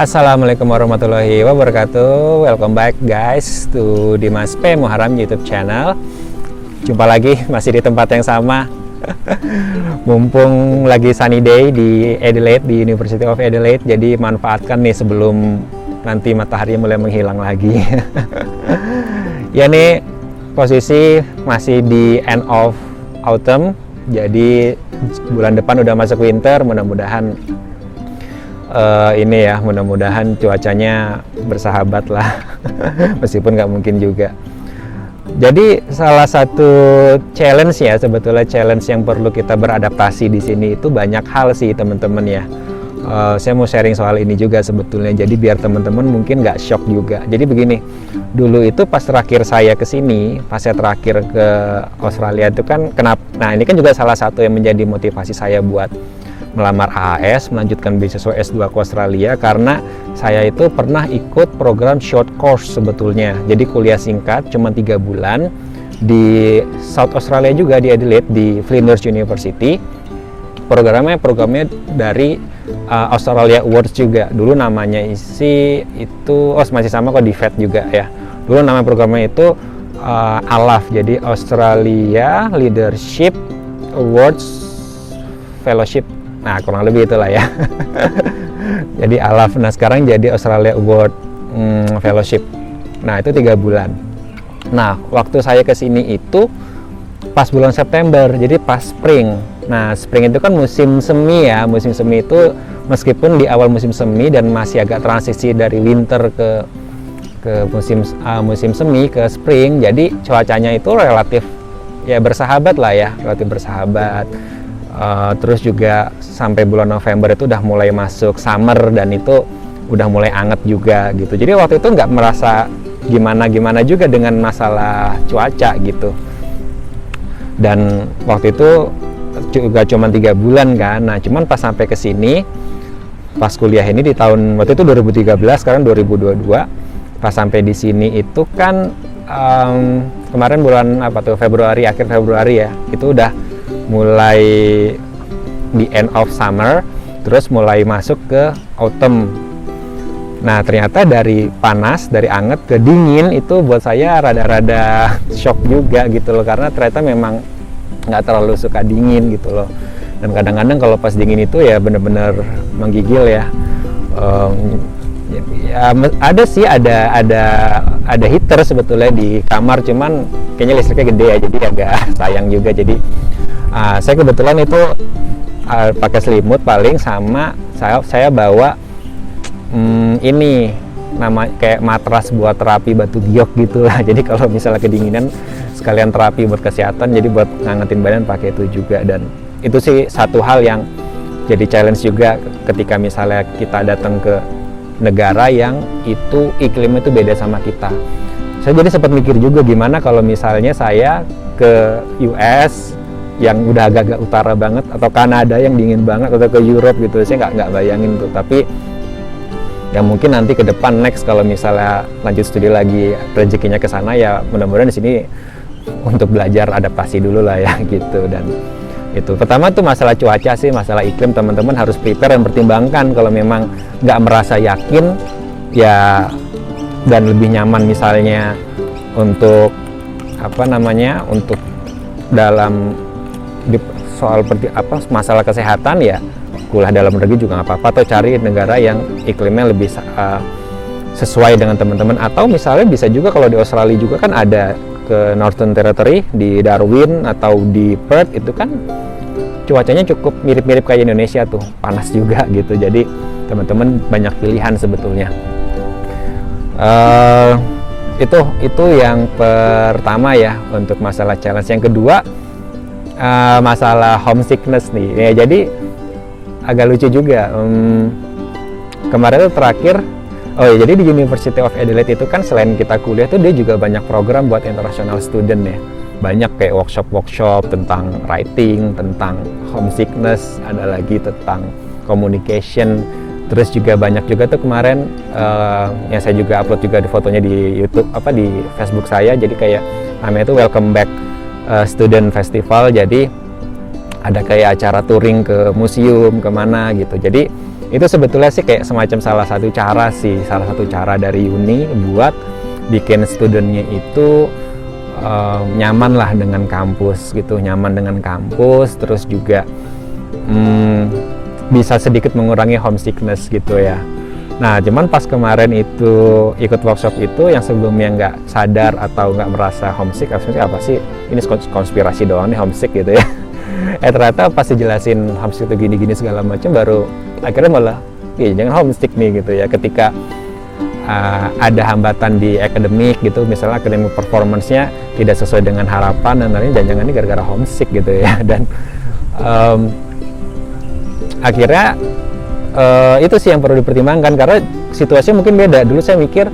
Assalamualaikum warahmatullahi wabarakatuh. Welcome back guys to Dimas P. Muharam YouTube channel. Jumpa lagi masih di tempat yang sama. Mumpung lagi sunny day di Adelaide di University of Adelaide Jadi manfaatkan nih sebelum nanti matahari mulai menghilang lagi. Ya nih posisi masih di end of autumn Jadi bulan depan udah masuk winter mudah-mudahan uh, ini ya mudah-mudahan cuacanya bersahabat lah. Meskipun nggak mungkin juga. Jadi salah satu challenge ya sebetulnya challenge yang perlu kita beradaptasi di sini itu banyak hal sih teman-teman ya. Uh, saya mau sharing soal ini juga sebetulnya. Jadi biar teman-teman mungkin nggak shock juga. Jadi begini dulu itu pas terakhir saya ke sini pas saya terakhir ke Australia itu kan kenapa nah ini kan juga salah satu yang menjadi motivasi saya buat melamar AAS, melanjutkan beasiswa S2 ke Australia karena saya itu pernah ikut program short course sebetulnya. Jadi kuliah singkat cuma tiga bulan di South Australia juga di Adelaide di Flinders University. Programnya programnya dari uh, Australia Awards juga. Dulu namanya isi itu oh masih sama kok di FED juga ya. Dulu nama programnya itu uh, ALAF jadi Australia Leadership Awards Fellowship Nah kurang lebih itulah ya. jadi Alaf. Nah sekarang jadi Australia Award hmm, Fellowship. Nah itu tiga bulan. Nah waktu saya ke sini itu pas bulan September, jadi pas spring. Nah spring itu kan musim semi ya. Musim semi itu meskipun di awal musim semi dan masih agak transisi dari winter ke ke musim uh, musim semi ke spring, jadi cuacanya itu relatif ya bersahabat lah ya, relatif bersahabat uh, terus juga sampai bulan November itu udah mulai masuk summer dan itu udah mulai anget juga gitu. Jadi waktu itu nggak merasa gimana gimana juga dengan masalah cuaca gitu. Dan waktu itu juga cuma tiga bulan kan. Nah cuman pas sampai ke sini pas kuliah ini di tahun waktu itu 2013 sekarang 2022 pas sampai di sini itu kan um, kemarin bulan apa tuh Februari akhir Februari ya itu udah mulai di end of summer terus mulai masuk ke autumn. Nah ternyata dari panas dari anget ke dingin itu buat saya rada-rada shock juga gitu loh karena ternyata memang nggak terlalu suka dingin gitu loh. Dan kadang-kadang kalau pas dingin itu ya bener-bener menggigil ya. Um, ya ada sih ada ada ada heater sebetulnya di kamar cuman kayaknya listriknya gede ya jadi agak sayang juga. Jadi uh, saya kebetulan itu uh, pakai selimut paling sama saya saya bawa um, ini nama kayak matras buat terapi batu giok gitulah jadi kalau misalnya kedinginan sekalian terapi buat kesehatan jadi buat ngangetin badan pakai itu juga. Dan itu sih satu hal yang jadi challenge juga ketika misalnya kita datang ke negara yang itu iklimnya itu beda sama kita. Saya jadi sempat mikir juga gimana kalau misalnya saya ke US yang udah agak-agak utara banget atau Kanada yang dingin banget atau ke Europe gitu. Saya nggak nggak bayangin tuh. Tapi yang mungkin nanti ke depan next kalau misalnya lanjut studi lagi rezekinya ke sana ya mudah-mudahan di sini untuk belajar adaptasi dulu lah ya gitu. Dan itu. Pertama tuh masalah cuaca sih masalah iklim. Teman-teman harus prepare dan pertimbangkan. Kalau memang nggak merasa yakin ya dan lebih nyaman misalnya untuk apa namanya untuk dalam soal apa masalah kesehatan ya kuliah dalam negeri juga nggak apa-apa. Atau cari negara yang iklimnya lebih uh, sesuai dengan teman-teman. Atau misalnya bisa juga kalau di Australia juga kan ada ke Northern Territory di Darwin atau di Perth itu kan cuacanya cukup mirip-mirip kayak Indonesia tuh panas juga gitu jadi teman-teman banyak pilihan sebetulnya uh, itu itu yang pertama ya untuk masalah challenge yang kedua uh, masalah homesickness nih. Ya, jadi agak lucu juga. Um, kemarin itu terakhir, oh ya jadi di University of Adelaide itu kan selain kita kuliah tuh dia juga banyak program buat international student ya. Banyak kayak workshop-workshop tentang writing, tentang homesickness, ada lagi tentang communication. Terus juga banyak juga tuh kemarin uh, yang saya juga upload juga di fotonya di YouTube apa di Facebook saya. Jadi kayak namanya itu welcome back uh, student festival jadi ada kayak acara touring ke museum ke mana gitu jadi itu sebetulnya sih kayak semacam salah satu cara sih salah satu cara dari uni buat bikin studentnya itu uh, nyaman lah dengan kampus gitu nyaman dengan kampus terus juga um, bisa sedikit mengurangi homesickness gitu ya Nah, cuman pas kemarin itu ikut workshop itu yang sebelumnya nggak sadar atau nggak merasa homesick, maksudnya apa sih? Ini konspirasi doang nih homesick gitu ya. eh ternyata pas dijelasin homesick itu gini-gini segala macam baru akhirnya malah, iya jangan homesick nih gitu ya. Ketika uh, ada hambatan di akademik gitu, misalnya akademik performance-nya tidak sesuai dengan harapan dan lain jangan-jangan ini gara-gara homesick gitu ya. Dan um, akhirnya uh, itu sih yang perlu dipertimbangkan karena situasinya mungkin beda. Dulu saya mikir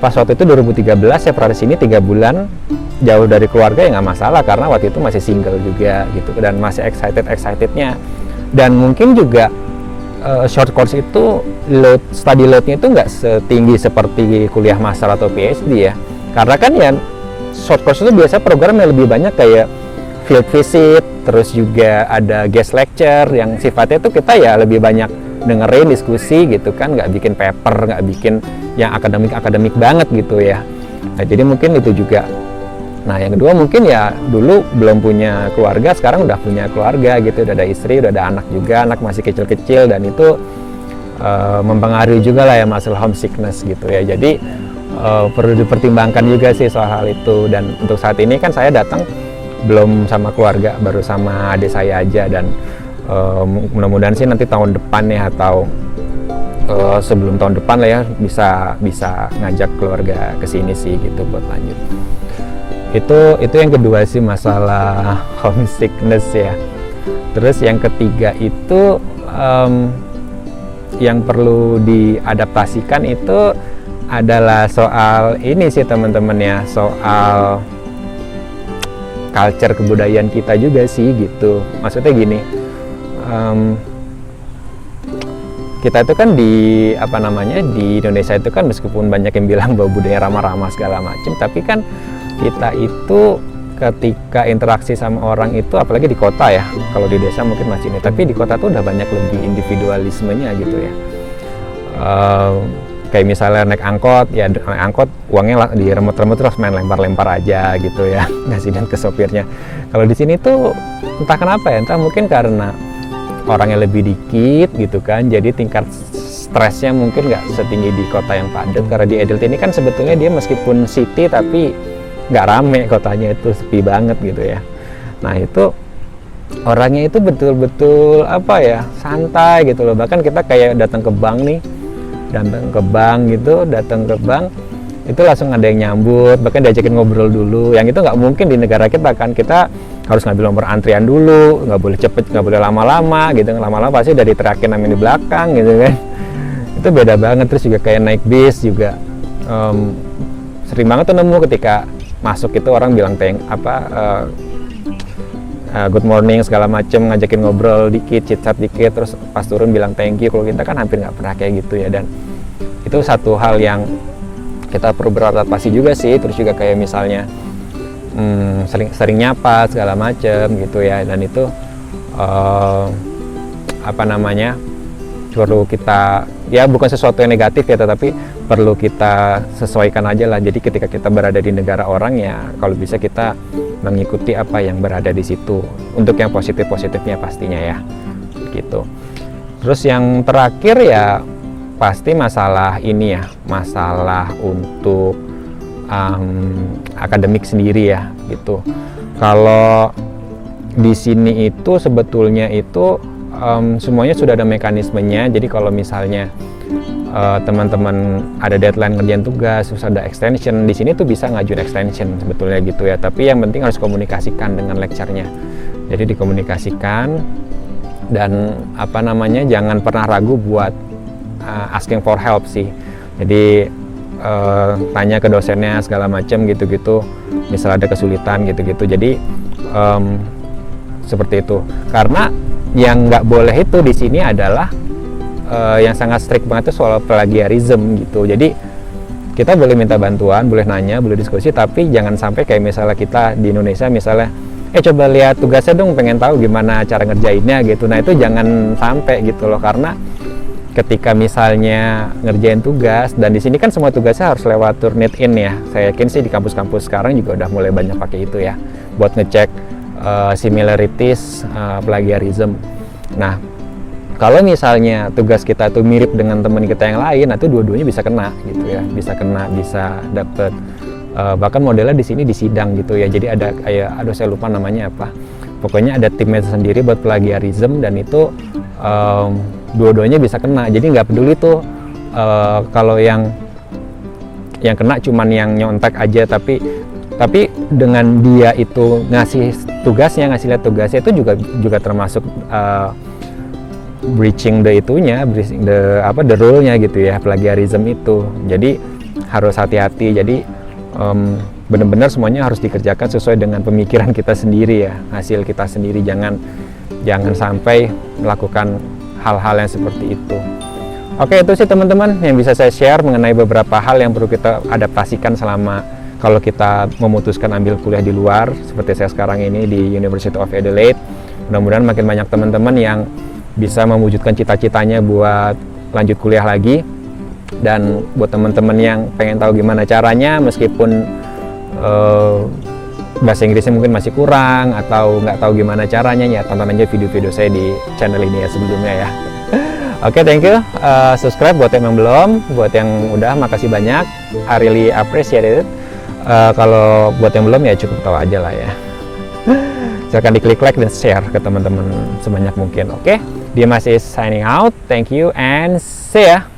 pas waktu itu 2013 saya pernah sini tiga bulan jauh dari keluarga ya nggak masalah karena waktu itu masih single juga gitu dan masih excited excitednya dan mungkin juga uh, short course itu load study loadnya itu nggak setinggi seperti kuliah master atau PhD ya. Karena kan ya short course itu biasa program yang lebih banyak kayak field visit terus juga ada guest lecture yang sifatnya itu kita ya lebih banyak dengerin diskusi gitu kan. Nggak bikin paper nggak bikin yang akademik akademik banget gitu ya. Nah, jadi mungkin itu juga nah yang kedua mungkin ya dulu belum punya keluarga sekarang udah punya keluarga gitu udah ada istri udah ada anak juga anak masih kecil-kecil dan itu uh, mempengaruhi juga lah ya masalah homesickness gitu ya. Jadi uh, perlu dipertimbangkan juga sih soal hal itu. Dan untuk saat ini kan saya datang belum sama keluarga baru sama adik saya aja. Dan uh, mudah-mudahan sih nanti tahun depan ya atau uh, sebelum tahun depan lah ya bisa bisa ngajak keluarga ke sini sih gitu buat lanjut itu itu yang kedua sih masalah homesickness ya. Terus yang ketiga itu um, yang perlu diadaptasikan itu adalah soal ini sih teman-teman ya soal culture kebudayaan kita juga sih gitu. Maksudnya gini um, kita itu kan di apa namanya di Indonesia itu kan meskipun banyak yang bilang bahwa budaya ramah-ramah segala macam tapi kan kita itu ketika interaksi sama orang itu apalagi di kota ya kalau di desa mungkin masih ini tapi di kota tuh udah banyak lebih individualismenya gitu ya. Uh, kayak misalnya naik angkot ya naik angkot uangnya di remote-remote terus main lempar-lempar aja gitu ya ngasih ke sopirnya. Kalau di sini tuh entah kenapa ya entah mungkin karena orangnya lebih dikit gitu kan jadi tingkat stresnya mungkin nggak setinggi di kota yang padat. Karena di Edelti ini kan sebetulnya dia meskipun city tapi nggak rame kotanya itu sepi banget gitu ya. Nah itu orangnya itu betul-betul apa ya santai gitu loh. Bahkan kita kayak datang ke bank nih datang ke bank gitu datang ke bank itu langsung ada yang nyambut bahkan diajakin ngobrol dulu. Yang itu nggak mungkin di negara kita kan kita harus ngambil nomor antrian dulu nggak boleh cepet nggak boleh lama-lama gitu. Lama-lama pasti dari terakhir namanya di belakang gitu kan. Itu beda banget. Terus juga kayak naik bis juga um, sering banget tuh nemu ketika masuk itu orang bilang teng apa uh, uh, good morning segala macem ngajakin ngobrol dikit chat dikit terus pas turun bilang thank you kalau kita kan hampir nggak pernah kayak gitu ya dan itu satu hal yang kita perlu beradaptasi juga sih terus juga kayak misalnya hmm, sering sering nyapa segala macem gitu ya dan itu uh, apa namanya perlu kita ya bukan sesuatu yang negatif ya tetapi perlu kita sesuaikan aja lah. Jadi ketika kita berada di negara orang ya kalau bisa kita mengikuti apa yang berada di situ. Untuk yang positif positifnya pastinya ya. Gitu. Terus yang terakhir ya pasti masalah ini ya. Masalah untuk um, akademik sendiri ya gitu. Kalau di sini itu sebetulnya itu um, semuanya sudah ada mekanismenya. Jadi kalau misalnya uh, teman-teman ada deadline ngerjain tugas, terus ada extension di sini tuh bisa ngajuin extension sebetulnya gitu ya. Tapi yang penting harus komunikasikan dengan lecturenya. Jadi dikomunikasikan dan apa namanya jangan pernah ragu buat uh, asking for help sih. Jadi uh, tanya ke dosennya segala macam gitu-gitu misal ada kesulitan gitu-gitu jadi um, seperti itu karena yang nggak boleh itu di sini adalah uh, yang sangat strict banget itu soal plagiarism gitu jadi kita boleh minta bantuan boleh nanya boleh diskusi tapi jangan sampai kayak misalnya kita di Indonesia misalnya eh coba lihat tugasnya dong pengen tahu gimana cara ngerjainnya gitu nah itu jangan sampai gitu loh karena ketika misalnya ngerjain tugas dan di sini kan semua tugasnya harus lewat Turnitin ya. Saya yakin sih di kampus-kampus sekarang juga udah mulai banyak pakai itu ya buat ngecek uh, similarities uh, plagiarism. Nah, kalau misalnya tugas kita tuh mirip dengan teman kita yang lain, nah itu dua-duanya bisa kena gitu ya, bisa kena, bisa dapet uh, bahkan modelnya di sini di sidang gitu ya. Jadi ada kayak, aduh saya lupa namanya apa. Pokoknya ada timnya sendiri buat plagiarism dan itu um, dua-duanya bisa kena. Jadi nggak peduli tuh uh, kalau yang yang kena cuman yang nyontek aja tapi tapi dengan dia itu ngasih tugasnya ngasih lihat tugasnya itu juga juga termasuk uh, breaching the itunya, breaching the apa the rule-nya gitu ya, plagiarism itu. Jadi harus hati-hati. Jadi um, benar-benar semuanya harus dikerjakan sesuai dengan pemikiran kita sendiri ya, hasil kita sendiri. Jangan jangan sampai melakukan hal-hal yang seperti itu. Oke, itu sih teman-teman yang bisa saya share mengenai beberapa hal yang perlu kita adaptasikan selama kalau kita memutuskan ambil kuliah di luar seperti saya sekarang ini di University of Adelaide. Mudah-mudahan makin banyak teman-teman yang bisa mewujudkan cita-citanya buat lanjut kuliah lagi. Dan buat teman-teman yang pengen tahu gimana caranya meskipun uh, bahasa Inggrisnya mungkin masih kurang atau nggak tahu gimana caranya ya tonton aja video-video saya di channel ini ya sebelumnya ya. Oke okay, thank you. Uh, subscribe buat yang belum buat yang udah makasih banyak. I really appreciate it. Uh, kalau buat yang belum ya cukup tahu aja lah ya. Silahkan diklik like dan share ke teman-teman sebanyak mungkin oke? okay? Dimas is signing out. Thank you and see ya